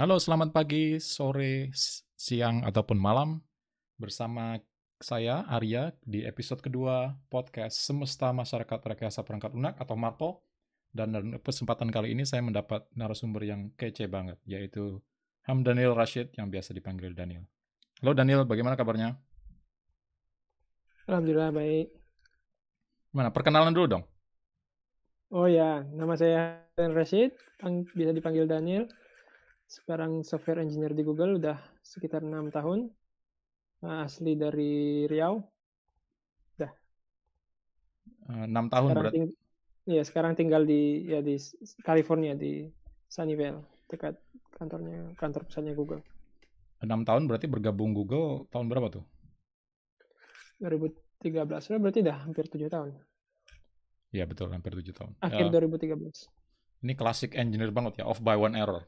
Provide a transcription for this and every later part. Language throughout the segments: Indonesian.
Halo, selamat pagi, sore, siang, ataupun malam. Bersama saya, Arya, di episode kedua podcast Semesta Masyarakat Rekayasa Perangkat Lunak atau MARPO. Dan dalam kesempatan kali ini saya mendapat narasumber yang kece banget, yaitu Ham Daniel Rashid yang biasa dipanggil Daniel. Halo Daniel, bagaimana kabarnya? Alhamdulillah baik. Mana perkenalan dulu dong. Oh ya, nama saya Rashid, bisa dipanggil Daniel. Sekarang software engineer di Google udah sekitar enam tahun. Asli dari Riau. Udah. Eh, enam tahun sekarang berarti. Ting ya, sekarang tinggal di ya di California di Sunnyvale, dekat kantornya kantor pusatnya Google. Enam tahun berarti bergabung Google tahun berapa tuh? 2013, berarti udah hampir tujuh tahun. Iya betul, hampir tujuh tahun. Akhir Ya, 2013. ini klasik engineer banget ya, off by one error.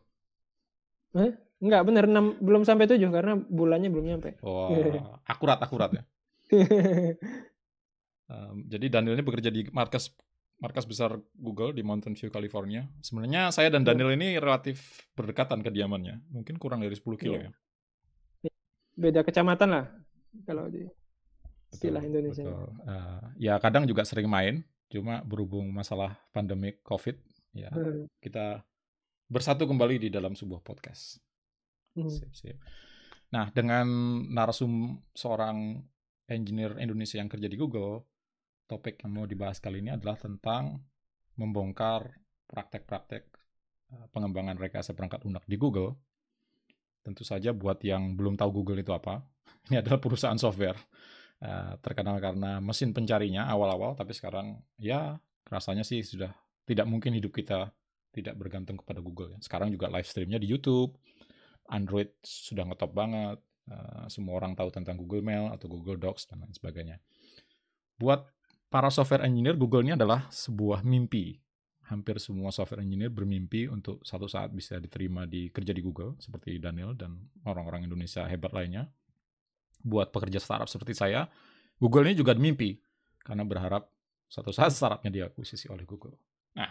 Eh? Enggak, bener 6, belum sampai 7 karena bulannya belum nyampe. Wah, akurat akurat ya. Um, jadi Daniel ini bekerja di markas markas besar Google di Mountain View, California. Sebenarnya saya dan Daniel ini relatif berdekatan kediamannya. Mungkin kurang dari 10 kilo Iya. ya. Beda kecamatan lah kalau di istilah Indonesia. betul. Uh, ya kadang juga sering main, cuma berhubung masalah pandemik COVID, ya Hmm. kita bersatu kembali di dalam sebuah podcast. Hmm. Sip, sip. Nah, dengan narasum seorang engineer Indonesia yang kerja di Google, topik yang mau dibahas kali ini adalah tentang membongkar praktek-praktek eh, pengembangan rekayasa perangkat lunak di Google. Tentu saja buat yang belum tahu Google itu apa, ini adalah perusahaan software eh, terkenal karena mesin pencarinya awal-awal, tapi sekarang ya rasanya sih sudah tidak mungkin hidup kita tidak bergantung kepada Google ya. Sekarang juga live streamnya di YouTube, Android sudah ngetop banget, eh, semua orang tahu tentang Google Mail atau Google Docs dan lain sebagainya. Buat para software engineer, Google ini adalah sebuah mimpi. Hampir semua software engineer bermimpi untuk satu saat bisa diterima di kerja di Google, seperti Daniel dan orang-orang Indonesia hebat lainnya. Buat pekerja startup seperti saya, Google ini juga mimpi, karena berharap suatu saat startupnya diakuisisi oleh Google. Nah,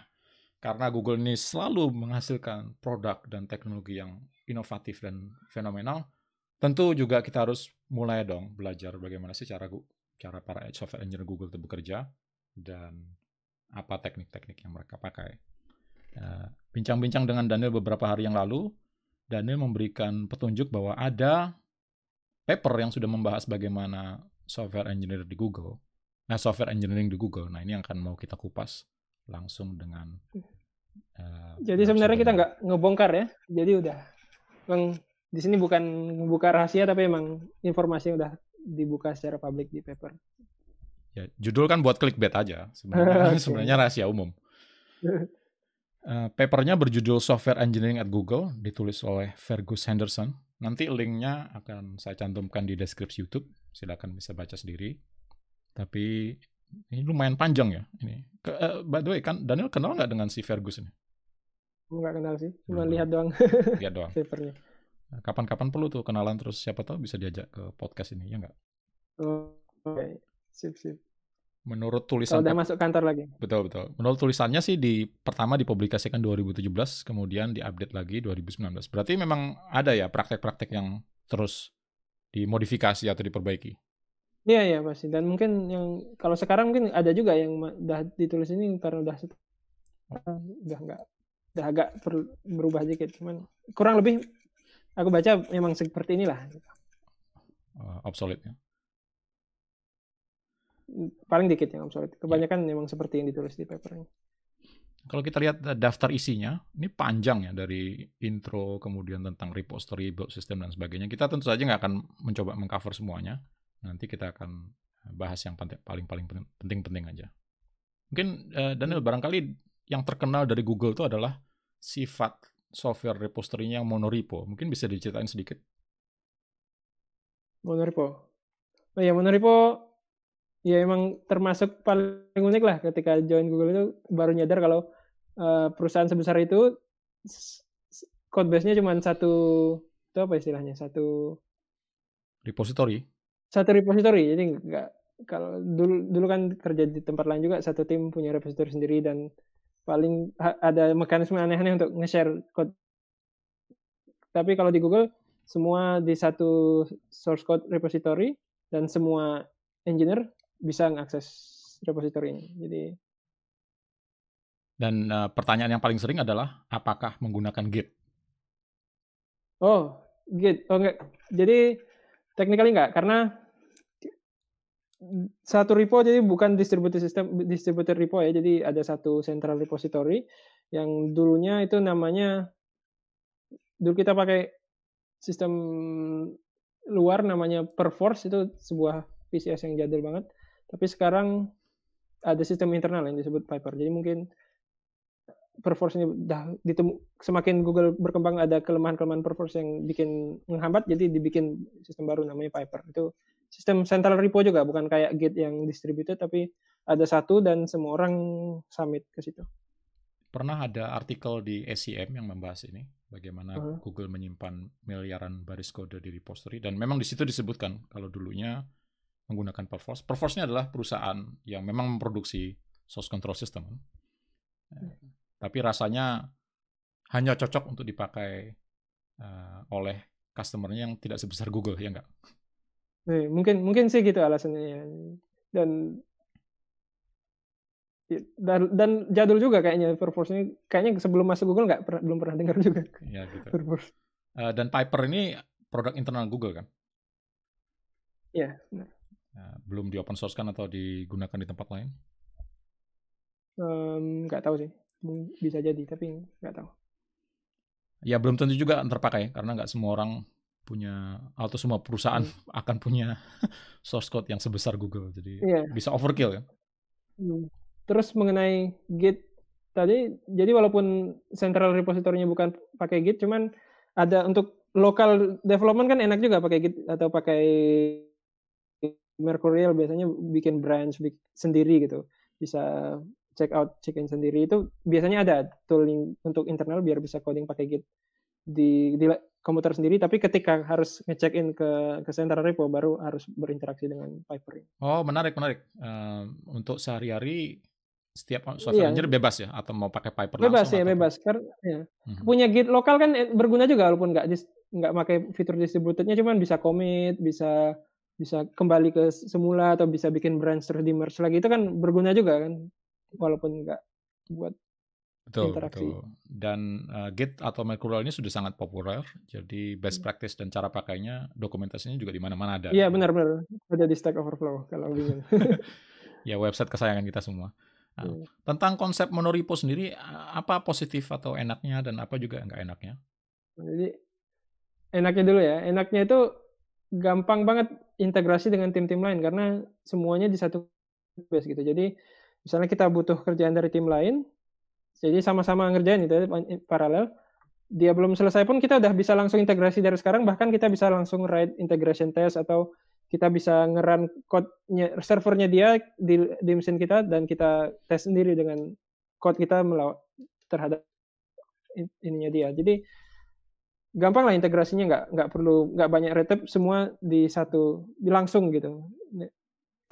karena Google ini selalu menghasilkan produk dan teknologi yang inovatif dan fenomenal, tentu juga kita harus mulai dong belajar bagaimana sih cara cara para software engineer Google itu bekerja dan apa teknik-teknik yang mereka pakai. Eh, Bincang-bincang dengan Daniel beberapa hari yang lalu, Daniel memberikan petunjuk bahwa ada paper yang sudah membahas bagaimana software engineer di Google, nah software engineering di Google. Nah ini yang akan mau kita kupas langsung dengan. eh, Jadi sebenarnya kita nggak ngebongkar ya. Jadi udah, bang di sini bukan membuka rahasia tapi emang informasi yang udah dibuka secara publik di paper. Ya, judul kan buat clickbait aja. Sebenarnya, sebenarnya rahasia umum. Eh, papernya berjudul Software Engineering at Google, ditulis oleh Fergus Henderson. Nanti linknya akan saya cantumkan di deskripsi YouTube. Silakan bisa baca sendiri. Tapi ini lumayan panjang ya. Ini. Ke- eh, by the way, kan Daniel kenal nggak dengan si Fergus ini? Nggak kenal sih, cuma Belum. lihat doang Lihat doang. papernya. Nah, Kapan-kapan perlu tuh kenalan terus siapa tahu bisa diajak ke podcast ini ya nggak? Oh, Oke, sip sip. Menurut Kalau tulisan udah masuk kantor lagi. Betul betul. Menurut tulisannya sih di pertama dipublikasikan 2017, kemudian diupdate lagi 2019. Berarti memang ada ya praktek-praktek yang terus dimodifikasi atau diperbaiki. Iya iya pasti. Dan mungkin yang kalau sekarang mungkin ada juga yang udah ditulis ini karena udah udah nggak udah agak perlu berubah dikit. Cuman kurang lebih aku baca memang seperti inilah. uh, obsolete ya. Paling dikit yang obsolete. Kebanyakan memang seperti yang ditulis di papernya. Kalau kita lihat daftar isinya, ini panjang ya dari intro kemudian tentang repository, build system dan sebagainya. Kita tentu saja nggak akan mencoba mengcover semuanya. Nanti kita akan bahas yang penting- paling-paling penting-penting aja. Mungkin uh, Daniel barangkali yang terkenal dari Google itu adalah sifat software repository-nya yang monorepo. Mungkin bisa diceritain sedikit. Monorepo. Oh ya Monorepo ya emang termasuk paling unik lah ketika join Google itu baru nyadar kalau eh, perusahaan sebesar itu s- s- code base-nya cuma satu itu apa istilahnya satu Repository. Satu repository jadi nggak kalau dulu dulu kan kerja di tempat lain juga satu tim punya repository sendiri dan paling ada mekanisme aneh-aneh untuk nge-share code Tapi kalau di Google semua di satu source code repository dan semua engineer bisa mengakses repository ini. Jadi dan uh, pertanyaan yang paling sering adalah apakah menggunakan Git? Oh, Git. Oh enggak. Jadi technically enggak karena satu repo jadi bukan distributed system distributed repo ya. Jadi ada satu central repository yang dulunya itu namanya dulu kita pakai sistem luar namanya Perforce itu sebuah PCS yang jadul banget. Tapi sekarang ada sistem internal yang disebut Piper. Jadi mungkin perforce ini udah ditemu semakin Google berkembang ada kelemahan-kelemahan perforce yang bikin menghambat jadi dibikin sistem baru namanya Piper. Itu sistem central repo juga bukan kayak Git yang distributed tapi ada satu dan semua orang submit ke situ. Pernah ada artikel di SCM yang membahas ini bagaimana uh -huh. Google menyimpan miliaran baris kode di repository dan memang di situ disebutkan kalau dulunya menggunakan Perforce. Perforce-nya adalah perusahaan yang memang memproduksi source control system. Uh, tapi rasanya hanya cocok untuk dipakai uh, oleh customer-nya yang tidak sebesar Google ya enggak? Eh, mungkin mungkin sih gitu alasannya ya. Dan dan, dan jadul juga kayaknya Perforce ini kayaknya sebelum masuk Google nggak pernah belum pernah dengar juga. Ya gitu. Perforce. Uh, dan Piper ini produk internal Google kan? Iya. Uh, belum di open source kan atau digunakan di tempat lain? Nggak um, tahu sih bisa jadi tapi nggak tahu ya belum tentu juga terpakai karena nggak semua orang punya atau semua perusahaan hmm. akan punya source code yang sebesar Google jadi yeah. bisa overkill ya hmm. terus mengenai Git tadi jadi walaupun central repository-nya bukan pakai Git cuman ada untuk local development kan enak juga pakai Git atau pakai Mercurial biasanya bikin branch bikin sendiri gitu bisa check out check in sendiri itu biasanya ada tooling untuk internal biar bisa coding pakai Git di di komputer sendiri tapi ketika harus ngecek in ke ke central repo baru harus berinteraksi dengan Piper. Oh, menarik menarik. Uh, untuk sehari-hari setiap software iya. engineer bebas ya atau mau pakai Piper bebas langsung? ya, bebas karena ya. hmm punya Git lokal kan eh, berguna juga walaupun nggak nggak pakai fitur distributednya cuman bisa commit, bisa bisa kembali ke semula atau bisa bikin branch terus di merge lagi itu kan berguna juga kan walaupun nggak buat betul, interaksi. Betul. Dan uh, Git atau Mercurial ini sudah sangat populer, jadi best hmm. practice dan cara pakainya, dokumentasinya juga di mana-mana ada. Iya benar-benar ada di Stack Overflow kalau bingung. ya website kesayangan kita semua. Nah, hmm. Tentang konsep monorepo sendiri, apa positif atau enaknya dan apa juga nggak enaknya? Jadi enaknya dulu ya, enaknya itu gampang banget integrasi dengan tim-tim lain karena semuanya di satu base gitu. Jadi misalnya kita butuh kerjaan dari tim lain, jadi sama-sama ngerjain itu paralel. Dia belum selesai pun kita udah bisa langsung integrasi dari sekarang, bahkan kita bisa langsung write integration test atau kita bisa ngeran code-nya servernya dia di, di mesin kita dan kita tes sendiri dengan code kita melawan terhadap ininya dia. Jadi gampang lah integrasinya nggak nggak perlu nggak banyak retep semua di satu langsung gitu.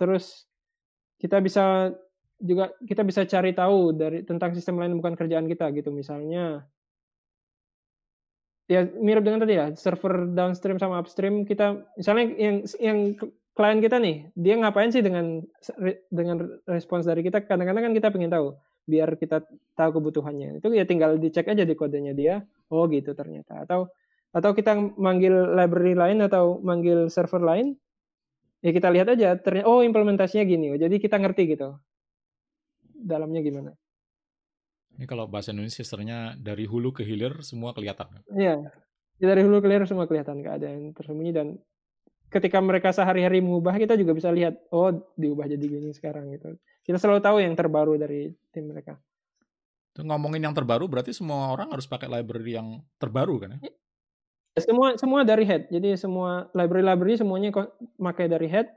Terus kita bisa juga kita bisa cari tahu dari tentang sistem lain bukan kerjaan kita gitu. Misalnya ya mirip dengan tadi ya server downstream sama upstream kita misalnya yang yang klien kita nih dia ngapain sih dengan dengan respons dari kita? Kadang-kadang kan kita pengen tahu biar kita tahu kebutuhannya. Itu ya tinggal dicek aja di kodenya dia oh gitu ternyata. Atau atau kita manggil library lain atau manggil server lain ya kita lihat aja ternyata oh implementasinya gini oh jadi kita ngerti gitu dalamnya gimana. Ini kalau bahasa Indonesia sebenarnya dari hulu ke hilir semua kelihatan. Iya, ya, dari hulu ke hilir semua kelihatan, nggak ada yang tersembunyi dan ketika mereka sehari-hari mengubah kita juga bisa lihat, oh diubah jadi gini sekarang gitu. Kita selalu tahu yang terbaru dari tim mereka. Itu ngomongin yang terbaru berarti semua orang harus pakai library yang terbaru kan ya? ya semua semua dari head. Jadi semua library-library semuanya pakai dari head.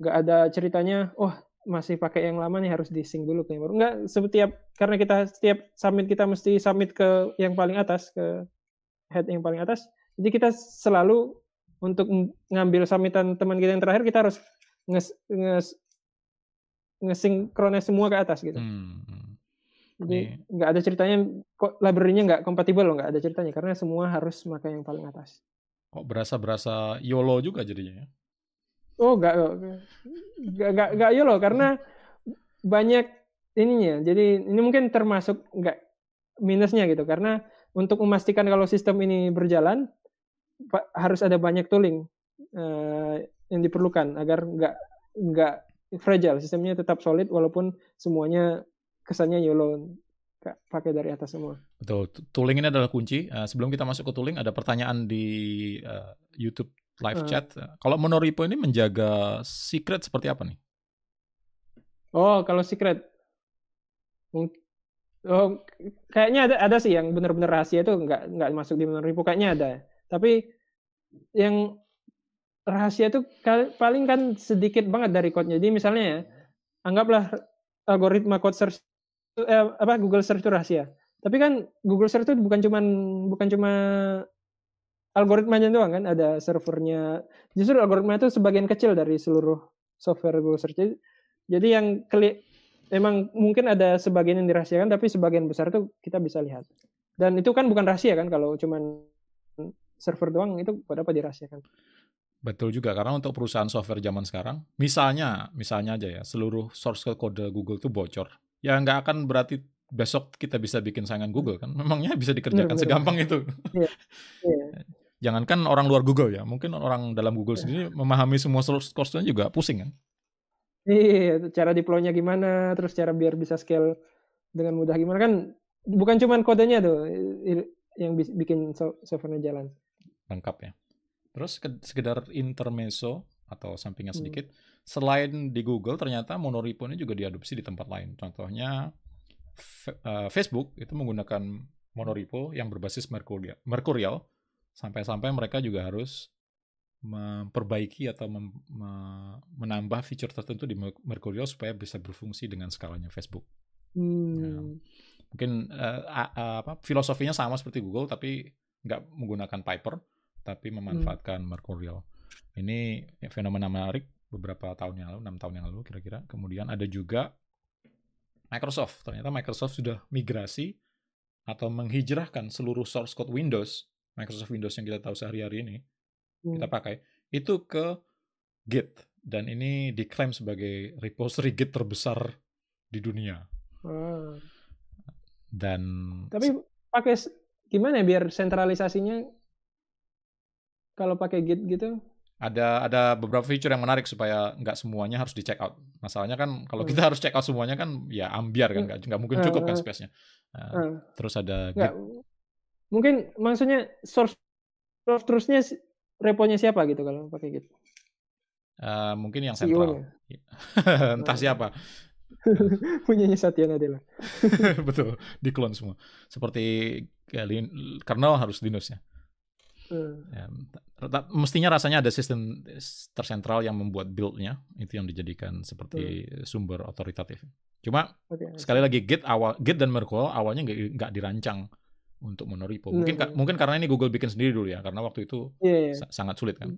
Gak ada ceritanya, oh masih pakai yang lama nih harus di sync dulu ke yang baru. Enggak, setiap karena kita setiap submit kita mesti submit ke yang paling atas ke head yang paling atas. Jadi kita selalu untuk ngambil submitan teman kita yang terakhir kita harus nges nges semua ke atas gitu. Hmm. hmm. Jadi nggak ada ceritanya kok library-nya nggak kompatibel loh, nggak ada ceritanya karena semua harus pakai yang paling atas. Kok berasa-berasa YOLO juga jadinya ya? Oh, nggak nggak nggak nggak YOLO karena banyak ininya. Jadi ini mungkin termasuk nggak minusnya gitu karena untuk memastikan kalau sistem ini berjalan harus ada banyak tooling uh, yang diperlukan agar nggak nggak fragile sistemnya tetap solid walaupun semuanya kesannya YOLO pakai dari atas semua. Betul. Tooling ini adalah kunci. Uh, sebelum kita masuk ke tooling, ada pertanyaan di uh, YouTube live uh. chat. Kalau Monoripo ini menjaga secret seperti apa nih? Oh, kalau secret, oh, kayaknya ada ada sih yang benar-benar rahasia itu nggak nggak masuk di Monoripo. Kayaknya ada. Tapi yang rahasia itu paling kan sedikit banget dari code-nya. Jadi misalnya ya, anggaplah algoritma code search eh, apa Google Search itu rahasia. Tapi kan Google Search itu bukan cuman bukan cuma algoritmanya doang kan, ada servernya. Justru algoritma itu sebagian kecil dari seluruh software Google Search. Jadi yang keli memang mungkin ada sebagian yang dirahasiakan, tapi sebagian besar itu kita bisa lihat. Dan itu kan bukan rahasia kan kalau cuman server doang itu pada apa dirahasiakan. Betul juga karena untuk perusahaan software zaman sekarang, misalnya, misalnya aja ya, seluruh source code Google itu bocor ya nggak akan berarti besok kita bisa bikin saingan Google kan. Memangnya bisa dikerjakan bener, segampang bener. itu. Yeah. Yeah. Jangankan orang luar Google ya, mungkin orang dalam Google yeah. sendiri memahami semua source code juga pusing kan. Iya, cara deploy-nya gimana, terus cara biar bisa scale dengan mudah gimana kan bukan cuma kodenya tuh yang bikin software-nya jalan. Lengkap ya. Terus sekedar intermezzo atau sampingan hmm. sedikit, hmm selain di Google ternyata monorepo ini juga diadopsi di tempat lain. Contohnya uh, Facebook itu menggunakan monorepo yang berbasis Mercurial. Mercurial sampai-sampai mereka juga harus memperbaiki atau mem, me, menambah fitur tertentu di Mercurial supaya bisa berfungsi dengan skalanya Facebook. Hmm. Ya, mungkin uh, uh, apa filosofinya sama seperti Google tapi nggak menggunakan Piper tapi memanfaatkan hmm. Mercurial. Ini fenomena menarik beberapa tahun yang lalu, enam tahun yang lalu kira-kira. Kemudian ada juga Microsoft. Ternyata Microsoft sudah migrasi atau menghijrahkan seluruh source code Windows, Microsoft Windows yang kita tahu sehari-hari ini, hmm. kita pakai, itu ke Git. Dan ini diklaim sebagai repository Git terbesar di dunia. Hmm. Dan tapi pakai gimana ya biar sentralisasinya kalau pakai Git gitu? ada ada beberapa fitur yang menarik supaya nggak semuanya harus di check out. Masalahnya kan kalau kita hmm. harus check out semuanya kan ya ambiar kan hmm. nggak nggak mungkin cukup kan hmm. space-nya. Uh, terus ada nggak, mungkin maksudnya source source terusnya reponya siapa gitu kalau pakai gitu. Uh, mungkin yang sentral. Entah siapa. Punyanya Satya Nadella. Betul, di clone semua. Seperti ya, kernel harus Linux ya. Hmm. Ya, mestinya rasanya ada sistem tersentral yang membuat build-nya itu yang dijadikan seperti hmm. sumber otoritatif. Cuma okay. sekali lagi Git awal Git dan Merkle awalnya nggak dirancang untuk monorepo. Mungkin hmm. mungkin karena ini Google bikin sendiri dulu ya karena waktu itu yeah, yeah. sangat sulit kan.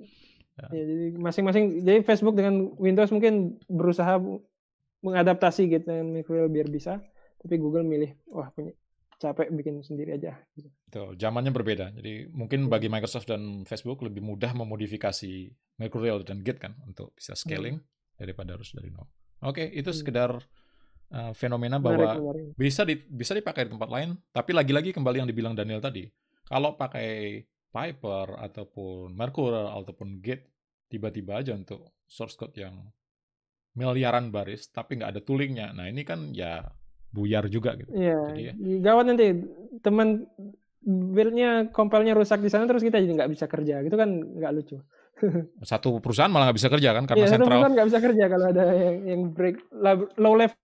Ya. ya. jadi masing-masing jadi Facebook dengan Windows mungkin berusaha mengadaptasi Git dan Merkle biar bisa, tapi Google milih wah punya capek bikin sendiri aja. Gitu. Tuh, zamannya berbeda. Jadi mungkin bagi Microsoft dan Facebook lebih mudah memodifikasi Mercurial dan Git kan untuk bisa scaling hmm. daripada harus dari nol. Oke, itu hmm. Uh, fenomena bahwa menarik, bisa di, bisa dipakai di tempat lain. Tapi lagi-lagi kembali yang dibilang Daniel tadi, kalau pakai Piper ataupun Mercurial ataupun Git tiba-tiba aja untuk source code yang miliaran baris tapi nggak ada toolingnya. Nah ini kan ya buyar juga gitu. Iya. Jadi ya. Gawat nanti teman buildnya kompilnya rusak di sana terus kita jadi nggak bisa kerja gitu kan nggak lucu. satu perusahaan malah nggak bisa kerja kan karena sentral. Satu perusahaan nggak bisa kerja kalau ada yang, yang break low level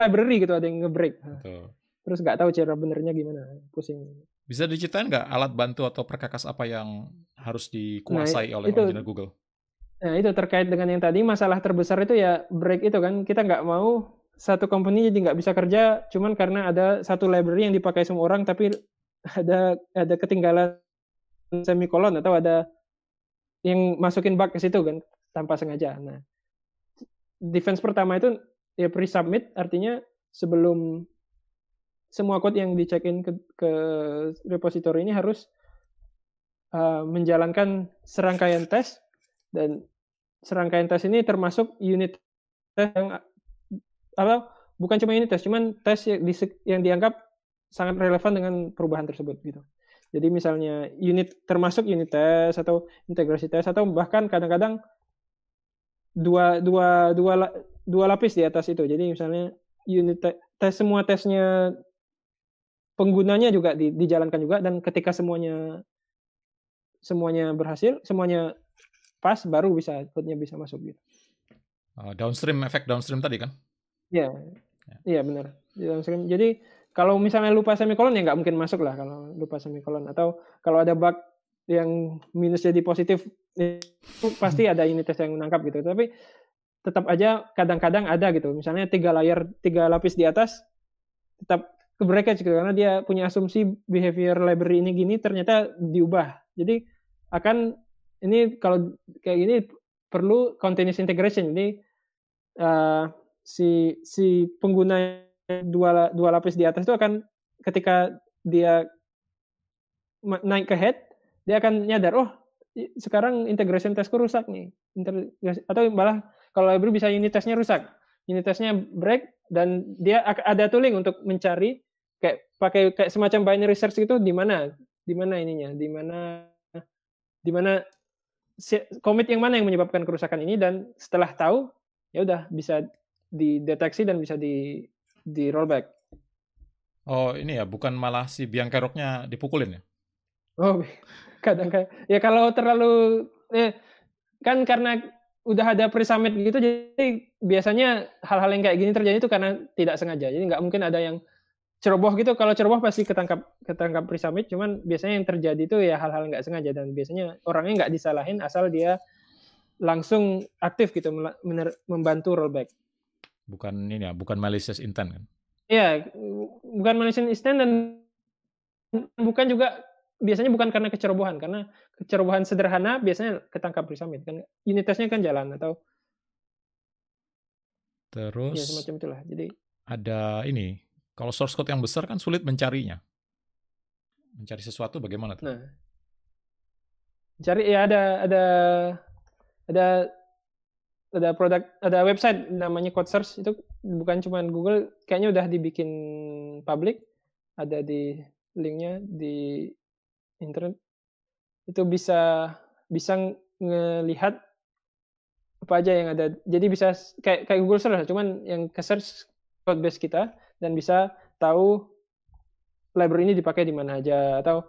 library gitu ada yang ngebreak. Terus nggak tahu cara benernya gimana, pusing. Bisa diceritain nggak alat bantu atau perkakas apa yang harus dikuasai nah, oleh itu, engineer Google? Nah itu terkait dengan yang tadi masalah terbesar itu ya break itu kan kita nggak mau satu company jadi nggak bisa kerja cuman karena ada satu library yang dipakai semua orang tapi ada ada ketinggalan semikolon atau ada yang masukin bug ke situ kan tanpa sengaja. Nah, defense pertama itu ya pre-submit artinya sebelum semua code yang di check in ke, ke repository ini harus uh, menjalankan serangkaian tes dan serangkaian tes ini termasuk unit tes yang apa bukan cuma unit tes, cuman tes yang, di, yang dianggap sangat relevan dengan perubahan tersebut gitu. Jadi misalnya unit termasuk unit tes atau integrasi tes atau bahkan kadang-kadang dua dua dua dua lapis di atas itu. Jadi misalnya unit tes, tes semua tesnya penggunanya juga di, dijalankan juga dan ketika semuanya semuanya berhasil, semuanya pas baru bisa code-nya bisa masuk gitu. Uh, downstream efek downstream tadi kan? Iya. Ya. Iya benar. Downstream. Jadi kalau misalnya lupa semikolon ya nggak mungkin masuk lah kalau lupa semikolon atau kalau ada bug yang minus jadi positif itu pasti ada unit test yang menangkap gitu. Tapi tetap aja kadang-kadang ada gitu. Misalnya tiga layer, tiga lapis di atas tetap ke breakage gitu karena dia punya asumsi behavior library ini gini ternyata diubah. Jadi akan ini kalau kayak gini perlu continuous integration. Jadi uh, si si pengguna dua dua lapis di atas itu akan ketika dia naik ke head dia akan nyadar oh sekarang integration testku rusak nih Integrasi, atau malah kalau library bisa unit testnya rusak unit testnya break dan dia ada tooling untuk mencari kayak pakai kayak semacam binary search itu di mana di mana ininya di mana di mana commit yang mana yang menyebabkan kerusakan ini dan setelah tahu ya udah bisa dideteksi dan bisa di di rollback. Oh ini ya bukan malah si biang keroknya dipukulin ya? Oh kadang kadang ya kalau terlalu eh, kan karena udah ada pre-summit gitu jadi biasanya hal-hal yang kayak gini terjadi itu karena tidak sengaja. Jadi nggak mungkin ada yang ceroboh gitu. Kalau ceroboh pasti ketangkap ketangkap pre-summit cuman biasanya yang terjadi itu ya hal-hal nggak sengaja. Dan biasanya orangnya nggak disalahin asal dia langsung aktif gitu membantu rollback. Bukan ini ya bukan malicious intent kan? Ya bukan malicious intent dan bukan juga biasanya bukan karena kecerobohan karena kecerobohan sederhana biasanya ketangkap pre-summit kan? Unitasnya kan jalan atau terus ya semacam itulah. Jadi ada ini kalau source code yang besar kan sulit mencarinya. Mencari sesuatu bagaimana tuh? Nah, cari ya ada ada ada ada produk ada website namanya Code Source itu bukan cuma Google kayaknya udah dibikin public. Ada di linknya di internet. Itu bisa bisa ngelihat apa aja yang ada. Jadi bisa kayak kayak Google Search cuman yang ke search code base kita dan bisa tahu library ini dipakai di mana aja atau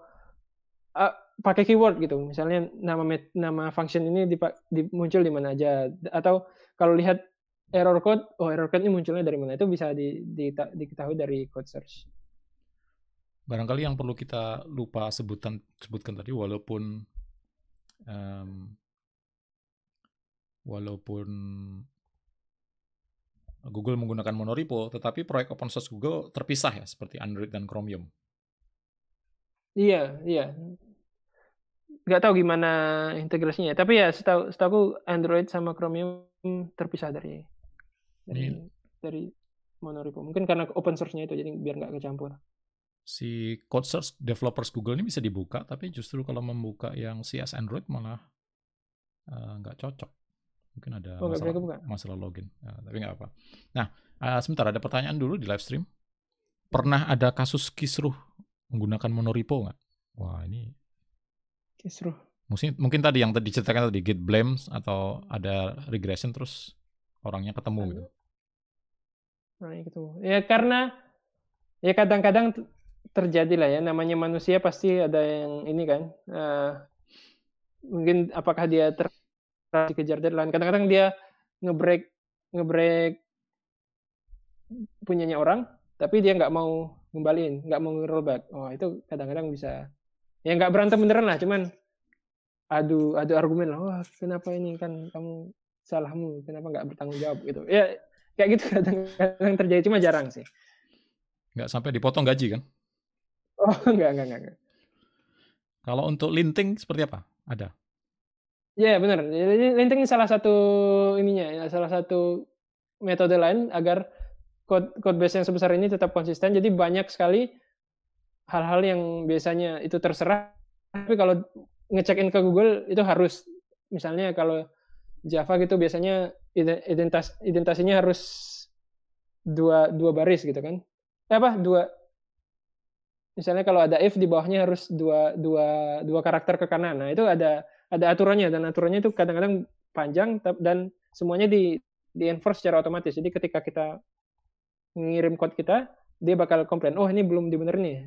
uh, pakai keyword gitu. Misalnya nama nama function ini dipak, di, muncul di mana aja. Atau kalau lihat error code oh error code ini munculnya dari mana? Itu bisa di, di, diketahui dari code search barangkali yang perlu kita lupa sebutan sebutkan tadi walaupun um, walaupun Google menggunakan monorepo, tetapi proyek open source Google terpisah ya, seperti Android dan Chromium. Iya, iya. Gak tahu gimana integrasinya, tapi ya setahu setahu Android sama Chromium terpisah dari dari, Ini, dari monorepo. Mungkin karena open source-nya itu, jadi biar nggak kecampur. Si code source developers Google ini bisa dibuka, tapi justru kalau membuka yang CS Android malah eh, nggak uh, cocok. Mungkin ada oh, masalah, masalah login. Nah, tapi nggak apa. Nah, uh, sebentar ada pertanyaan dulu di live stream. Pernah ada kasus kisruh menggunakan monorepo nggak? Wah ini kisruh. Mungkin mungkin tadi yang tadi diceritakan tadi git blames atau ada regression terus orangnya ketemu gitu. Orangnya ketemu. Ya karena ya kadang-kadang terjadi lah ya namanya manusia pasti ada yang ini kan. Uh, mungkin apakah dia ter dikejar deadline. Kadang-kadang dia ngebreak ngebreak punyanya orang, tapi dia nggak mau ngembaliin, nggak mau rollback. Oh itu kadang-kadang bisa, ya nggak berantem beneran lah, cuman adu adu argumen lah. Wah kenapa ini kan kamu salahmu, kenapa nggak bertanggung jawab gitu. Ya kayak gitu kadang-kadang terjadi, cuma jarang sih. Nggak sampai dipotong gaji kan? Oh nggak nggak nggak. Kalau untuk linting seperti apa? Ada? Ya yeah, benar. Jadi linting salah satu ininya, ya, salah satu metode lain agar code code base yang sebesar ini tetap konsisten. Jadi banyak sekali hal-hal yang biasanya itu terserah. Tapi kalau ngecek in ke Google itu harus misalnya kalau Java gitu biasanya identitas identitasinya harus dua dua baris gitu kan? Eh, apa dua misalnya kalau ada if di bawahnya harus dua dua dua karakter ke kanan. Nah itu ada ada aturannya dan aturannya itu kadang-kadang panjang dan semuanya di di enforce secara otomatis. Jadi ketika kita ngirim code kita, dia bakal komplain, oh ini belum dibenerin nih.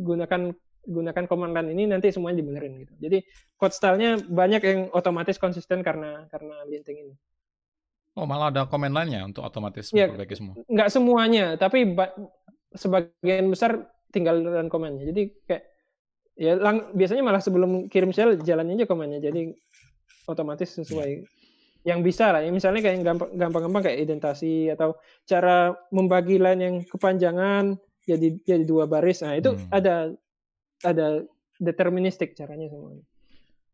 Gunakan gunakan command line ini nanti semuanya dibenerin gitu. Jadi code style-nya banyak yang otomatis konsisten karena karena linting ini. Oh, malah ada command line-nya untuk otomatis ya, memperbaiki semua. Nggak semuanya, tapi sebagian besar tinggal dan komennya. Jadi kayak ya lang biasanya malah sebelum kirim shell jalannya aja komennya. Jadi otomatis sesuai yang bisa lah. Ya, misalnya kayak gampang-gampang kayak identasi atau cara membagi line yang kepanjangan jadi jadi dua baris. Nah, itu hmm. ada ada deterministik caranya semuanya.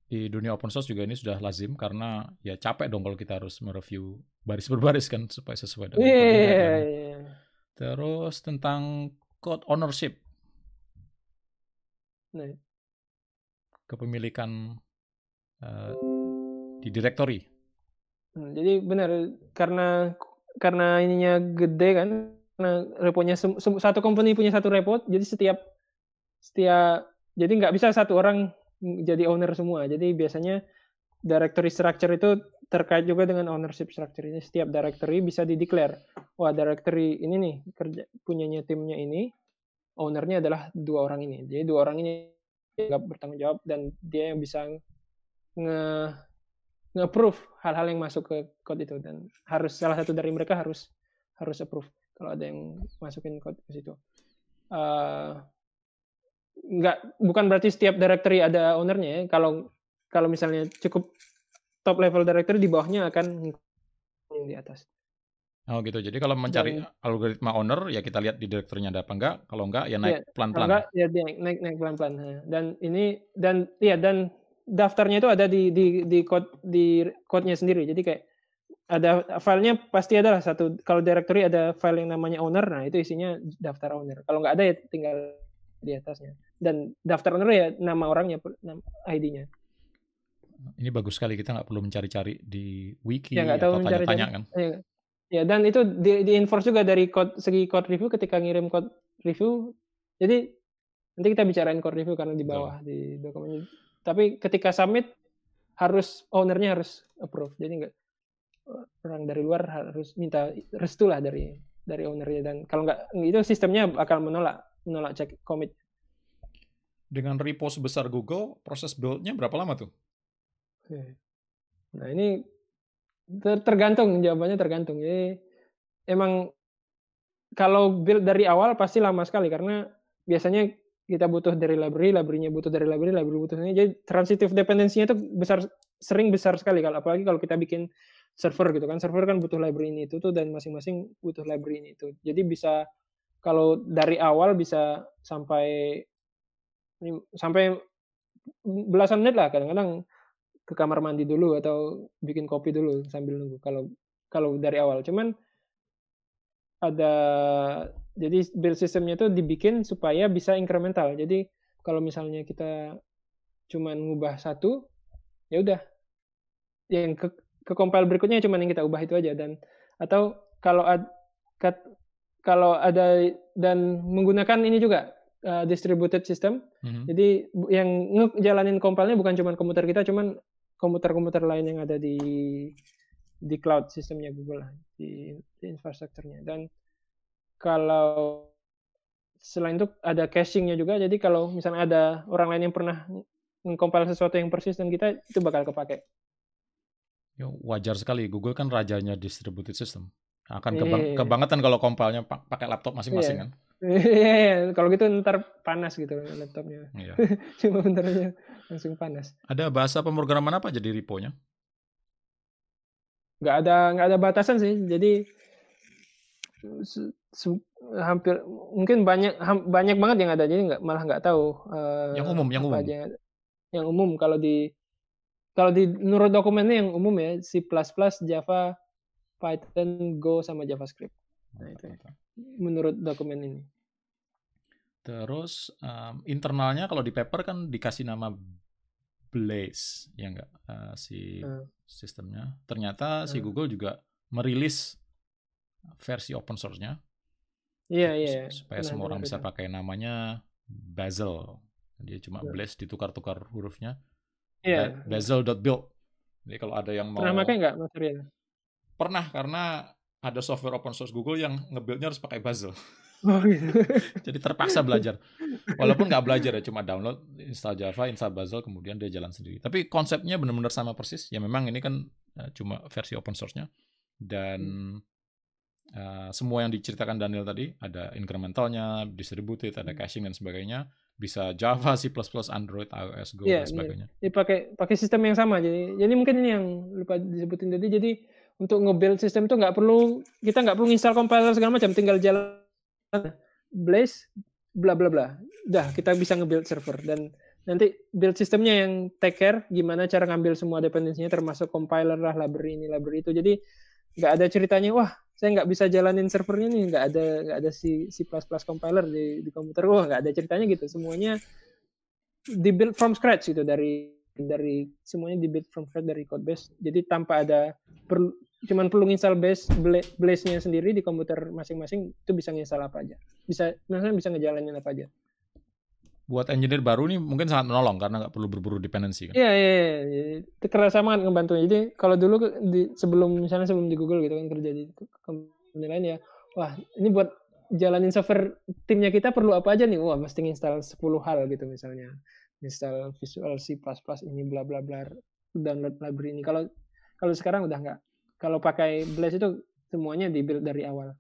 Di dunia open source juga ini sudah lazim karena ya capek dong kalau kita harus mereview baris berbaris kan supaya sesuai dengan yeah, yeah, yeah. Terus tentang code ownership. Nah. Kepemilikan uh, di directory. Hmm, jadi benar karena karena ininya gede kan, karena reponya satu company punya satu repo, jadi setiap setiap jadi nggak bisa satu orang jadi owner semua. Jadi biasanya directory structure itu terkait juga dengan ownership structure ini. Setiap directory bisa dideclare, wah directory ini nih kerja punyanya timnya ini, ownernya adalah dua orang ini. Jadi dua orang ini nggak bertanggung jawab dan dia yang bisa nge nge-approve hal-hal yang masuk ke code itu dan harus salah satu dari mereka harus harus approve kalau ada yang masukin code ke situ. Uh, nggak bukan berarti setiap directory ada ownernya ya. Kalau kalau misalnya cukup top level directory di bawahnya akan yang di atas. Oh gitu. Jadi kalau mencari Dan, algoritma owner ya kita lihat di direkturnya ada apa enggak. Kalau enggak ya naik iya, pelan-pelan. enggak ya naik naik, naik pelan-pelan. Dan ini dan ya dan daftarnya itu ada di di di code di code-nya sendiri. Jadi kayak ada filenya pasti ada lah satu kalau directory ada file yang namanya owner nah itu isinya daftar owner kalau nggak ada ya tinggal di atasnya dan daftar owner ya nama orangnya ID-nya ini bagus sekali kita nggak perlu mencari-cari di wiki ya, atau tanya-tanya kan ya, Ya, dan itu di, di enforce juga dari code, segi code review ketika ngirim code review. Jadi nanti kita bicarain code review karena di bawah oh. di dokumen. Tapi ketika submit harus ownernya harus approve. Jadi enggak orang dari luar harus minta restu lah dari dari ownernya dan kalau nggak itu sistemnya akan menolak menolak cek commit. Dengan repo sebesar Google, proses build-nya berapa lama tuh? Nah ini tergantung jawabannya tergantung jadi emang kalau build dari awal pasti lama sekali karena biasanya kita butuh dari library, library-nya butuh dari library, library butuh ini. Jadi transitive dependency-nya itu besar sering besar sekali kalau apalagi kalau kita bikin server gitu kan. Server kan butuh library ini itu tuh dan masing-masing butuh library ini itu. Jadi bisa kalau dari awal bisa sampai sampai belasan menit lah kadang-kadang ke kamar mandi dulu atau bikin kopi dulu sambil nunggu kalau kalau dari awal cuman ada jadi build sistemnya itu dibikin supaya bisa incremental jadi kalau misalnya kita cuman ngubah satu ya udah yang ke, ke compile berikutnya cuman yang kita ubah itu aja dan atau kalau ad, kat, kalau ada dan menggunakan ini juga uh, distributed system. Mm-hmm. Jadi yang ngejalanin compile-nya bukan cuma komputer kita, cuman komputer-komputer lain yang ada di di cloud sistemnya Google lah, di, di infrastrukturnya. Dan kalau selain itu ada cachingnya juga, jadi kalau misalnya ada orang lain yang pernah mengkompil sesuatu yang persis dan kita itu bakal kepake. Ya, wajar sekali, Google kan rajanya distributed system. Akan kebang yeah. kebangetan kalau kompilnya pakai laptop masing-masing yeah. kan. Iya, yeah, kalau gitu ntar panas gitu laptopnya. Yeah. Cuma bentarnya langsung panas. Ada bahasa pemrograman apa jadi repo-nya? Nggak ada nggak ada batasan sih. Jadi hampir mungkin banyak banyak banget yang ada jadi nggak malah nggak tahu uh, yang umum yang umum aja. yang umum kalau di kalau di menurut dokumennya yang umum ya C++ Java Python Go sama JavaScript nah itu menurut dokumen ini. Terus um, internalnya kalau di paper kan dikasih nama Blaze, ya enggak uh, si hmm. sistemnya. Ternyata hmm. si Google juga merilis versi open source-nya. Iya, iya. iya. Supaya benar, semua orang benar. bisa pakai namanya Bazel. Dia cuma benar. Blaze ditukar-tukar hurufnya. Iya. Bazel.build. Jadi kalau ada yang mau Pernah pakai nggak Mas Rian? Pernah karena ada software open source Google yang nge-buildnya harus pakai Bazel. Oh gitu. Jadi terpaksa belajar. Walaupun nggak belajar ya, cuma download, install Java, install Bazel, kemudian dia jalan sendiri. Tapi konsepnya benar-benar sama persis. Ya memang ini kan uh, cuma versi open source-nya. Dan uh, semua yang diceritakan Daniel tadi, ada incrementalnya, distributed, ada hmm. caching dan sebagainya. Bisa Java, C++, Android, iOS, Go yeah, dan sebagainya. Ini pakai pakai sistem yang sama. Jadi, jadi mungkin ini yang lupa disebutin tadi. Jadi untuk nge-build sistem itu nggak perlu kita nggak perlu install compiler segala macam, tinggal jalan. Blaze bla bla bla. Udah kita bisa nge-build server. Dan nanti build sistemnya yang take care gimana cara ngambil semua dependensinya termasuk compiler lah, library ini, library itu. Jadi nggak ada ceritanya wah saya nggak bisa jalanin servernya nih. Nggak ada nggak ada si C++ compiler di, di komputer. Wah nggak ada ceritanya gitu. Semuanya di build from scratch gitu dari dari semuanya di build from scratch dari code base. Jadi tanpa ada perlu cuman perlu install base blaze-nya sendiri di komputer masing-masing itu bisa nginstal apa aja. Bisa maksudnya bisa ngejalanin apa aja. Buat engineer baru nih mungkin sangat menolong karena nggak perlu berburu dependensi kan. Iya, iya, iya. Itu kerasa banget ngebantu. Jadi kalau dulu di, sebelum misalnya sebelum di Google gitu kan kerja di company lain ya, wah ini buat jalanin software timnya kita perlu apa aja nih? Wah, mesti nginstal 10 hal gitu misalnya. Install Visual C++ ini bla bla bla download library ini. Kalau kalau sekarang udah nggak kalau pakai Blaze itu semuanya dibuild dari awal.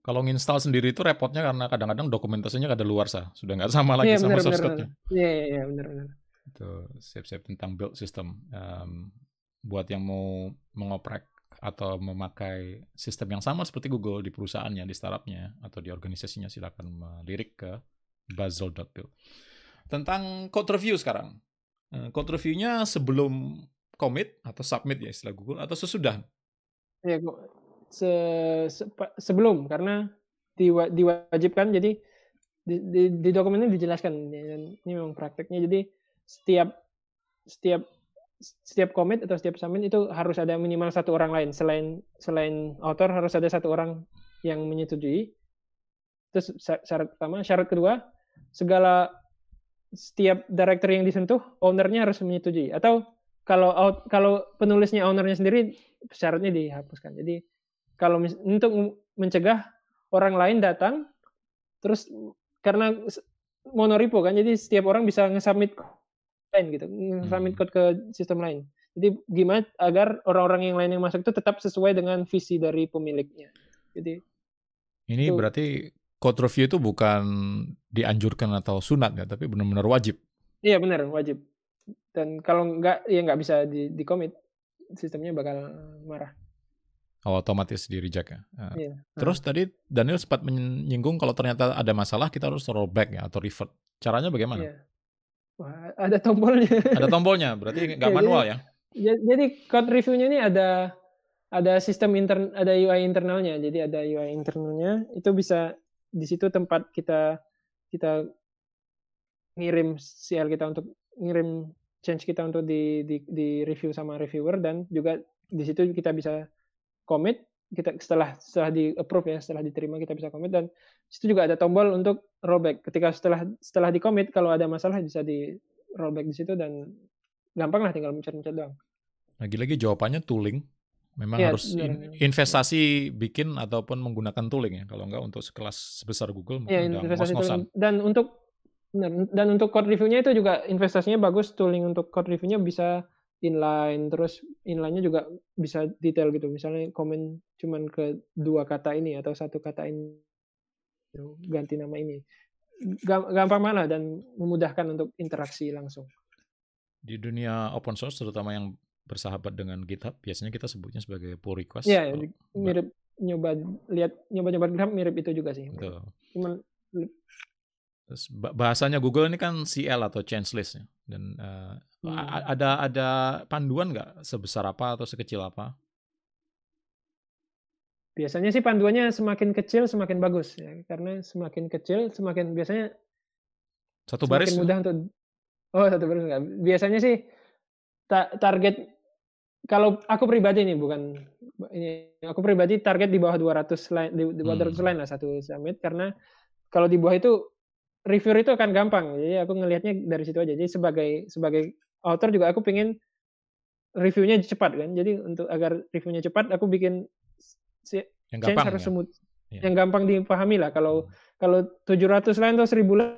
Kalau nginstal sendiri itu repotnya karena kadang-kadang dokumentasinya ada luar sah, sudah nggak sama lagi yeah, sama bener, source code-nya. Iya, iya, iya, benar-benar. Itu siap-siap tentang build system. Um, buat yang mau mengoprek atau memakai sistem yang sama seperti Google di perusahaannya, di startupnya, atau di organisasinya, silakan melirik ke bazel.build. Tentang code review sekarang. Eh, code review-nya sebelum commit atau submit ya istilah Google atau sesudah? Ya, se, se sebelum karena diwa, diwajibkan jadi di, di, di ini dijelaskan ini memang prakteknya. Jadi setiap setiap setiap commit atau setiap submit itu harus ada minimal satu orang lain. Selain selain author harus ada satu orang yang menyetujui. Terus syarat pertama. Syarat kedua segala setiap directory yang disentuh ownernya harus menyetujui. Atau kalau out, kalau penulisnya ownernya sendiri syaratnya dihapuskan. Jadi kalau untuk mencegah orang lain datang terus karena monorepo kan jadi setiap orang bisa nge-submit lain gitu, nge-submit hmm. code ke sistem lain. Jadi gimana agar orang-orang yang lain yang masuk itu tetap sesuai dengan visi dari pemiliknya. Jadi ini itu, berarti code review itu bukan dianjurkan atau sunat ya, tapi benar-benar wajib. Iya benar, wajib dan kalau nggak ya nggak bisa di, di commit sistemnya bakal marah oh, otomatis di reject ya uh, iya. terus nah. tadi Daniel sempat menyinggung kalau ternyata ada masalah kita harus rollback ya atau revert caranya bagaimana iya. Wah, ada tombolnya ada tombolnya berarti nggak iya, manual jadi, ya jadi code reviewnya ini ada ada sistem intern ada UI internalnya jadi ada UI internalnya itu bisa di situ tempat kita kita ngirim CL kita untuk ngirim change kita untuk di, di, di review sama reviewer dan juga di situ kita bisa commit kita setelah setelah di approve ya setelah diterima kita bisa commit dan situ juga ada tombol untuk rollback. Ketika setelah setelah di commit kalau ada masalah bisa di rollback di situ dan gampang lah tinggal mencet-mencet doang. Lagi-lagi jawabannya tooling. Memang ya, harus in, investasi bikin ataupun menggunakan tooling ya. Kalau enggak untuk sekelas sebesar Google ya, mungkin investasi dan untuk Benar. Dan untuk code review-nya itu juga investasinya bagus. Tooling untuk code review-nya bisa inline, terus inline-nya juga bisa detail gitu. Misalnya komen cuman ke dua kata ini atau satu kata ini, ganti nama ini. Gampang mana dan memudahkan untuk interaksi langsung. Di dunia open source, terutama yang bersahabat dengan GitHub, biasanya kita sebutnya sebagai pull request. Iya, mirip nyoba lihat nyoba-nyoba GitHub mirip itu juga sih. Betul. Cuman bahasanya Google ini kan CL atau change list ya. Dan uh, hmm. ada ada panduan nggak sebesar apa atau sekecil apa? biasanya sih panduannya semakin kecil semakin bagus ya karena semakin kecil semakin biasanya satu baris semakin mudah untuk oh satu baris enggak. biasanya sih ta target kalau aku pribadi nih bukan ini aku pribadi target di bawah 200 line di, di bawah 200 Hmm. line lah satu summit karena kalau di bawah itu review itu akan gampang. Jadi aku ngelihatnya dari situ aja. Jadi sebagai sebagai author juga aku pengen reviewnya cepat kan? Jadi untuk agar reviewnya cepat aku bikin si yang gampang harus ya. semut Iya. yang gampang dipahami lah. Kalau kalau 700 line atau 1000 line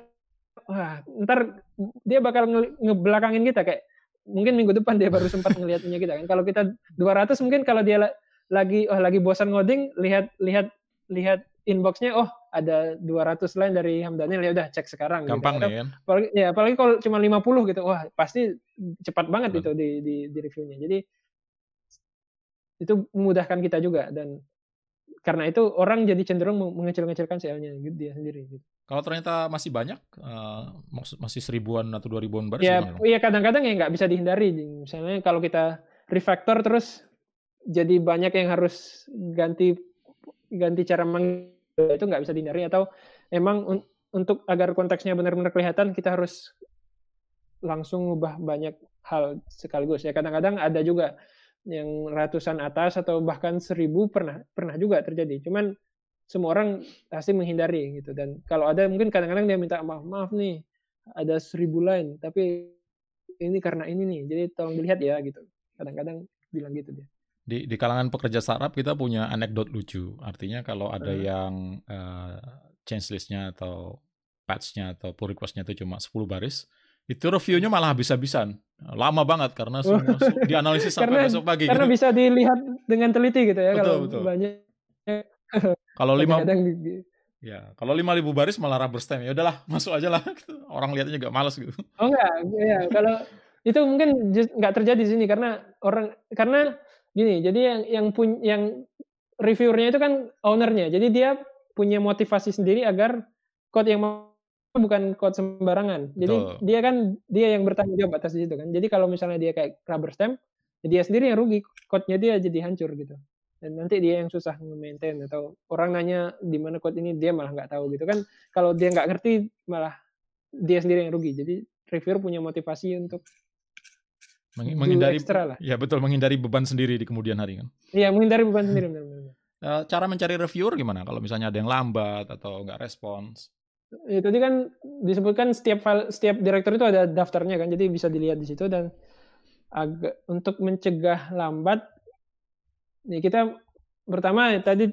wah ntar dia bakal nge- ngebelakangin kita. Kayak mungkin minggu depan dia baru sempat ngelihatnya kita kan? Kalau kita 200 mungkin kalau dia la- lagi oh lagi bosan ngoding lihat lihat lihat inboxnya oh ada 200 line dari Hamdanil ya udah cek sekarang gitu. gampang Atau- nih kan? apalagi ya apalagi kalau cuma 50 gitu wah pasti cepat banget itu di, di di reviewnya. Jadi itu memudahkan kita juga dan karena itu orang jadi cenderung meng- mengecil-ngecilkan CL-nya gitu, dia sendiri gitu. kalau ternyata masih banyak maksud- masih seribuan atau dua ribuan baris ya iya kadang-kadang ya nggak bisa dihindari. Misalnya kalau kita refactor terus jadi banyak yang harus ganti ganti cara meng itu nggak bisa dihindari atau emang un- untuk agar konteksnya benar-benar kelihatan kita harus langsung ngubah banyak hal sekaligus ya. Kadang-kadang ada juga yang ratusan atas atau bahkan seribu pernah pernah juga terjadi. Cuman semua orang pasti menghindari gitu. Dan kalau ada mungkin kadang-kadang dia minta maaf maaf nih ada seribu line tapi ini karena ini nih jadi tolong dilihat ya gitu. Kadang-kadang bilang gitu dia di di kalangan pekerja startup kita punya anekdot lucu artinya kalau ada Hmm. yang eh, change listnya atau patch-nya atau pull request-nya itu cuma 10 baris itu reviewnya malah habis-habisan lama banget karena semua su- dianalisis sampai Oh. Karena- besok pagi karena gitu. bisa dilihat dengan teliti gitu ya Betul, kalau betul. banyak kalau lima ya kalau lima ribu baris malah rubber stamp ya udahlah masuk aja lah gitu. orang lihatnya juga males gitu Oh enggak, ya kalau itu mungkin nggak terjadi di sini karena orang karena gini, jadi yang yang pun yang reviewernya itu kan ownernya, jadi dia punya motivasi sendiri agar code yang mau bukan code sembarangan. Jadi Betul. dia kan dia yang bertanggung jawab atas di situ kan. Jadi kalau misalnya dia kayak rubber stamp, ya dia sendiri yang rugi, code-nya dia jadi hancur gitu. Dan nanti dia yang susah nge-maintain atau orang nanya di mana code ini dia malah nggak tahu gitu kan. Kalau dia nggak ngerti malah dia sendiri yang rugi. Jadi reviewer punya motivasi untuk menghindari ekstra lah. ya betul menghindari beban sendiri di kemudian hari kan? Iya, menghindari beban sendiri benar-benar. Eh, cara mencari reviewer gimana? Kalau misalnya ada yang lambat atau nggak respons? Ya, tadi kan disebutkan setiap file, setiap direktur itu ada daftarnya kan, jadi bisa dilihat di situ dan agak untuk mencegah lambat, ya kita pertama tadi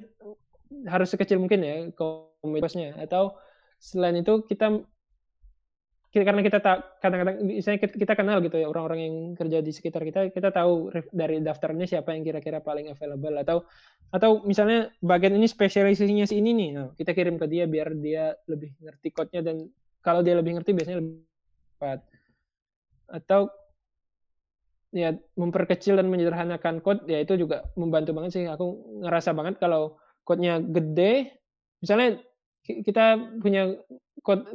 harus sekecil mungkin ya komunitasnya atau selain itu kita kita- karena kita tak kadang-kadang misalnya kita, kita kenal gitu ya orang-orang yang kerja di sekitar kita kita tahu dari daftarnya siapa yang kira-kira paling available atau atau misalnya bagian ini spesialisasinya si ini nih nah, kita kirim ke dia biar dia lebih ngerti code-nya dan kalau dia lebih ngerti biasanya lebih cepat atau ya memperkecil dan menyederhanakan code ya itu juga membantu banget sih. Aku ngerasa banget kalau code-nya gede misalnya ki- kita punya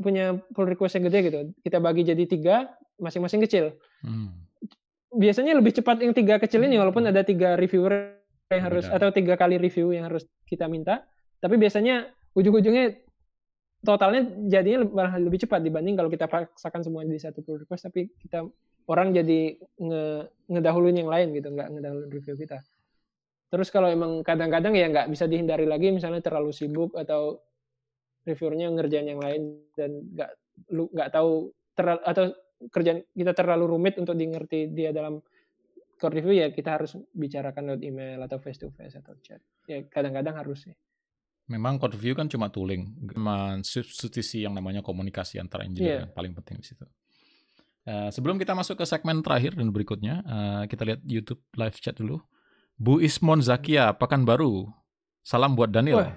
punya pull request yang gede gitu. Kita bagi jadi tiga masing-masing kecil. Hmm. biasanya lebih cepat yang tiga kecil ini walaupun ada tiga reviewer yang harus Beda. atau tiga kali review yang harus kita minta. Tapi biasanya ujung-ujungnya totalnya jadinya malah lebih cepat dibanding kalau kita paksakan semua di satu pull request tapi kita orang jadi nge ngedahuluin yang lain gitu nggak ngedahuluin review kita. Terus kalau emang kadang-kadang ya nggak bisa dihindari lagi misalnya terlalu sibuk atau reviewernya ngerjain yang lain dan nggak lu nggak tahu terlalu atau kerjaan kita terlalu rumit untuk di ngerti dia dalam code review ya kita harus bicarakan lewat email atau face to face atau chat ya kadang-kadang harus sih Memang code review kan cuma tooling, cuma substitusi yang namanya komunikasi antara engineer Iya. yang paling penting di situ. Eh, sebelum kita masuk ke segmen terakhir dan berikutnya, eh, kita lihat YouTube live chat dulu. Bu Ismon Zakia, Pekanbaru. Salam buat Daniel. Wah.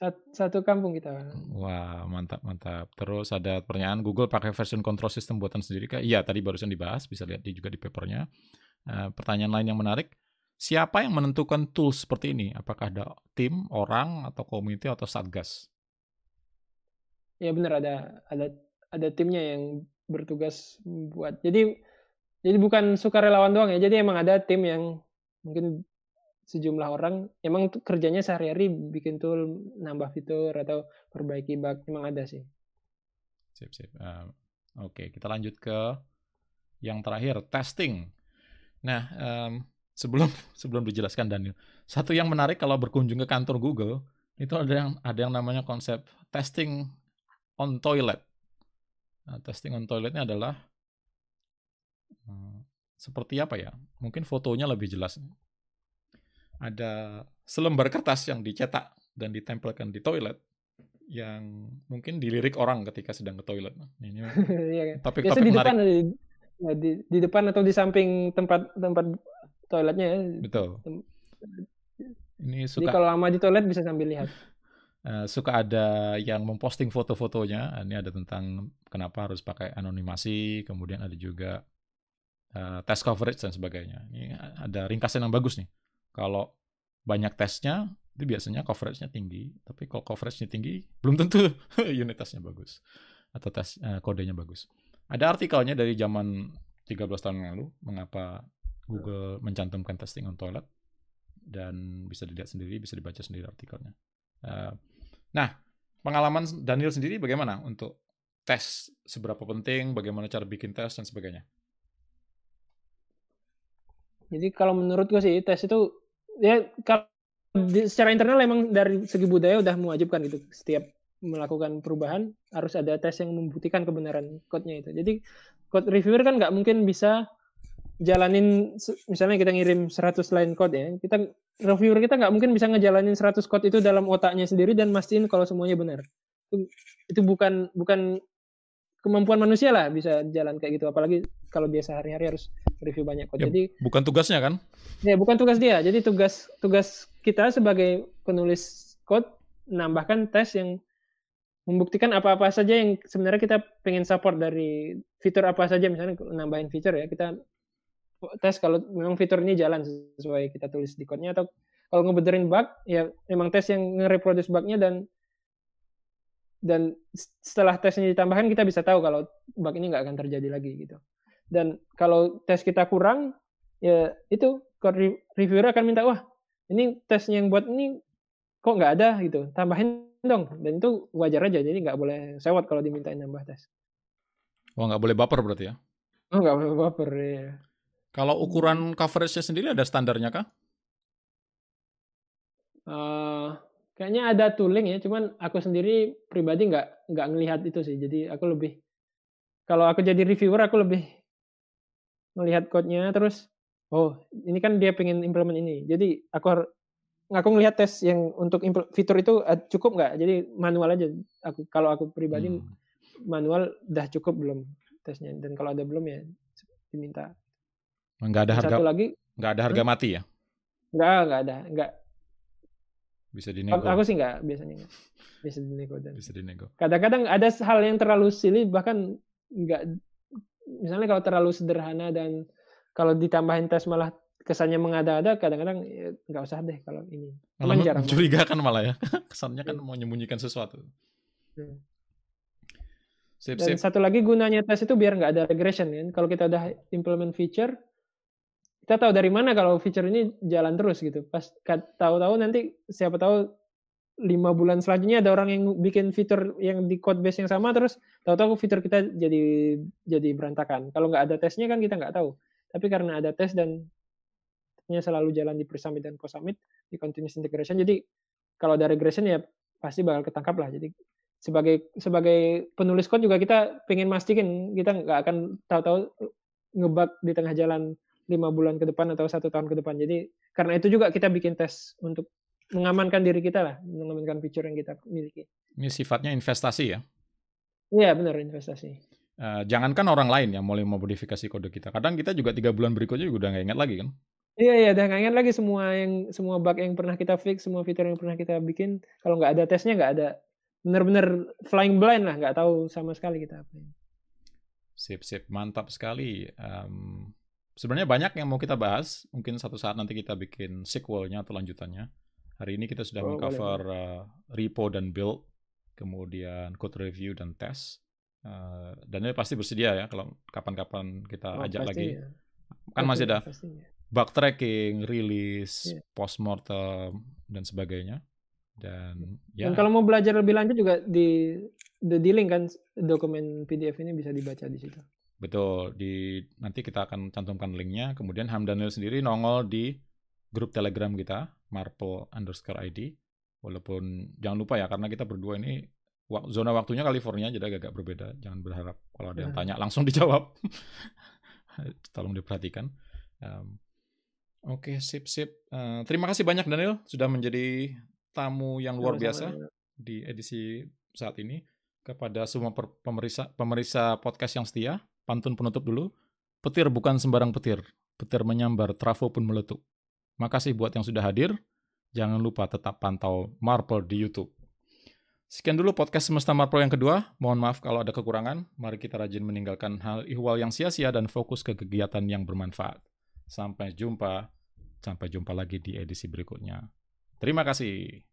Sat- satu kampung kita Wah, mantap, mantap. Terus ada pertanyaan, Google pakai version control system buatan sendiri kah? Iya, tadi barusan dibahas, bisa lihat di, juga di papernya. Eh, pertanyaan lain yang menarik, siapa yang menentukan tools seperti ini? Apakah ada tim, orang, atau komite, atau satgas? ya benar ada ada ada timnya yang bertugas buat jadi jadi bukan sukarelawan doang ya jadi emang ada tim yang mungkin sejumlah orang emang kerjanya sehari-hari bikin tool, nambah fitur atau perbaiki bug emang ada sih. Sip, sip. Uh, Oke, okay, kita lanjut ke yang terakhir, testing. Nah, um, sebelum sebelum dijelaskan Daniel, satu yang menarik kalau berkunjung ke kantor Google itu ada yang ada yang namanya konsep testing on toilet. Nah, testing on toiletnya adalah hmm, seperti apa ya? Mungkin fotonya lebih jelas. Ada selembar kertas yang dicetak dan ditempelkan di toilet yang mungkin dilirik orang ketika sedang ke toilet. Ini iya, kan? topik, topik di depan di, ya, di, di depan atau di samping tempat tempat toiletnya ya. Betul. Ini suka Jadi kalau lama di toilet bisa sambil lihat. Uh, suka ada yang memposting foto-fotonya. Ini ada tentang kenapa harus pakai anonimasi, kemudian ada juga uh, test coverage dan sebagainya. Ini ada ringkasan yang bagus nih. Kalau banyak tesnya, itu biasanya coveragenya tinggi. Tapi kalau coveragenya tinggi, belum tentu unit tesnya bagus atau tes uh, kodenya bagus. Ada artikelnya dari zaman 13 tahun lalu, mengapa Google mencantumkan testing on toilet dan bisa dilihat sendiri, bisa dibaca sendiri artikelnya. Uh, nah, pengalaman Daniel sendiri bagaimana untuk tes seberapa penting, bagaimana cara bikin tes dan sebagainya? Jadi kalau menurut gue sih tes itu ya kalau secara internal emang dari segi budaya udah mewajibkan gitu setiap melakukan perubahan harus ada tes yang membuktikan kebenaran code-nya itu. Jadi code reviewer kan nggak mungkin bisa jalanin misalnya kita ngirim 100 line code ya kita reviewer kita nggak mungkin bisa ngejalanin 100 code itu dalam otaknya sendiri dan mastiin kalau semuanya benar itu, itu bukan bukan kemampuan manusia lah bisa jalan kayak gitu apalagi kalau dia sehari-hari harus review banyak code ya, jadi bukan tugasnya kan? Ya bukan tugas dia. Jadi tugas tugas kita sebagai penulis code menambahkan tes yang membuktikan apa-apa saja yang sebenarnya kita pengen support dari fitur apa saja. Misalnya nambahin fitur ya kita tes kalau memang fitur ini jalan sesuai kita tulis di code-nya. Atau kalau ngebenerin bug ya memang tes yang nge-reproduce bug-nya dan dan setelah tesnya ditambahkan kita bisa tahu kalau bug ini nggak akan terjadi lagi gitu. Dan kalau tes kita kurang ya itu reviewer akan minta wah ini tesnya yang buat ini kok nggak ada gitu tambahin dong dan itu wajar aja jadi nggak boleh sewot kalau dimintain nambah tes. Wah nggak boleh baper berarti ya? Oh nggak boleh baper ya. Kalau ukuran coverage-nya sendiri ada standarnya kah? Uh, kayaknya ada tooling ya, cuman aku sendiri pribadi nggak nggak ngelihat itu sih. Jadi aku lebih kalau aku jadi reviewer aku lebih melihat code-nya terus oh ini kan dia pengen implement ini. Jadi aku aku ngelihat tes yang untuk fitur itu eh, cukup nggak? Jadi manual aja. Aku kalau aku pribadi hmm. manual udah cukup belum tesnya dan kalau ada belum ya diminta Enggak ada harga. Satu lagi. Enggak ada harga hmm? mati ya? Enggak, enggak ada, enggak. Bisa dinego. Aku sih enggak biasanya enggak. Bisa dinego dan. Bisa dinego. Kadang-kadang ada hal yang terlalu silly bahkan enggak misalnya kalau terlalu sederhana dan kalau ditambahin tes malah kesannya mengada-ada kadang-kadang ya, nggak usah deh kalau ini. Malah jarang kan malah ya. Kesannya kan iya. mau menyembunyikan sesuatu. Hmm. Sip, Dan sip. satu lagi gunanya tes itu biar nggak ada regression kan. Kalau kita udah implement feature, kita tahu dari mana kalau feature ini jalan terus gitu. Pas tahu-tahu nanti siapa tahu lima bulan selanjutnya ada orang yang bikin fitur yang di code base yang sama terus tahu-tahu fitur kita jadi jadi berantakan. Kalau nggak ada tesnya kan kita nggak tahu. Tapi karena ada tes dan tesnya selalu jalan di pre-submit dan post-submit di continuous integration. Jadi kalau ada regression ya pasti bakal ketangkap lah. Jadi sebagai sebagai penulis code juga kita pengen mastiin kita nggak akan tahu-tahu ngebug di tengah jalan lima bulan ke depan atau satu tahun ke depan. Jadi karena itu juga kita bikin tes untuk mengamankan diri kita lah, mengamankan fitur yang kita miliki. Ini sifatnya investasi ya? Iya benar investasi. Uh, jangankan orang lain yang mulai memodifikasi kode kita. Kadang kita juga tiga bulan berikutnya juga udah nggak ingat lagi kan? Iya iya, udah nggak ingat lagi semua yang semua bug yang pernah kita fix, semua fitur yang pernah kita bikin. Kalau nggak ada tesnya nggak ada, benar-benar flying blind lah, nggak tahu sama sekali kita apa. Sip sip, mantap sekali. Um, Sebenarnya banyak yang mau kita bahas. Mungkin satu saat nanti kita bikin sequelnya atau lanjutannya. Hari ini kita sudah oh, mengcover uh, repo dan build, kemudian code review dan test. Uh, dan ini pasti bersedia ya kalau kapan-kapan kita oh, ajak lagi. Ya. Kan masih ada pastinya. bug tracking, rilis, Iya. postmortem dan sebagainya. Dan ya Dan kalau mau belajar lebih lanjut juga di the di link kan dokumen PDF ini bisa dibaca di situ. betul di nanti kita akan cantumkan linknya. Kemudian Hamdanil sendiri nongol di grup Telegram kita Marple underscore ID. Walaupun jangan lupa ya karena kita berdua ini wak- zona waktunya California jadi agak-agak berbeda. Jangan berharap kalau ada yang Hmm. tanya langsung dijawab. Tolong diperhatikan. Um, Oke, sip sip. Eh, terima kasih banyak Daniel sudah menjadi tamu yang luar biasa di edisi saat ini. Kepada semua pemeriksa pemeriksa podcast yang setia, pantun penutup dulu. Petir bukan sembarang petir. Petir menyambar, trafo pun meletup. Makasih buat yang sudah hadir. Jangan lupa tetap pantau Marple di YouTube. Sekian dulu podcast Semesta Marple yang kedua. Mohon maaf kalau ada kekurangan. Mari kita rajin meninggalkan hal ihwal yang sia-sia dan fokus ke kegiatan yang bermanfaat. Sampai jumpa. Sampai jumpa lagi di edisi berikutnya. Terima kasih.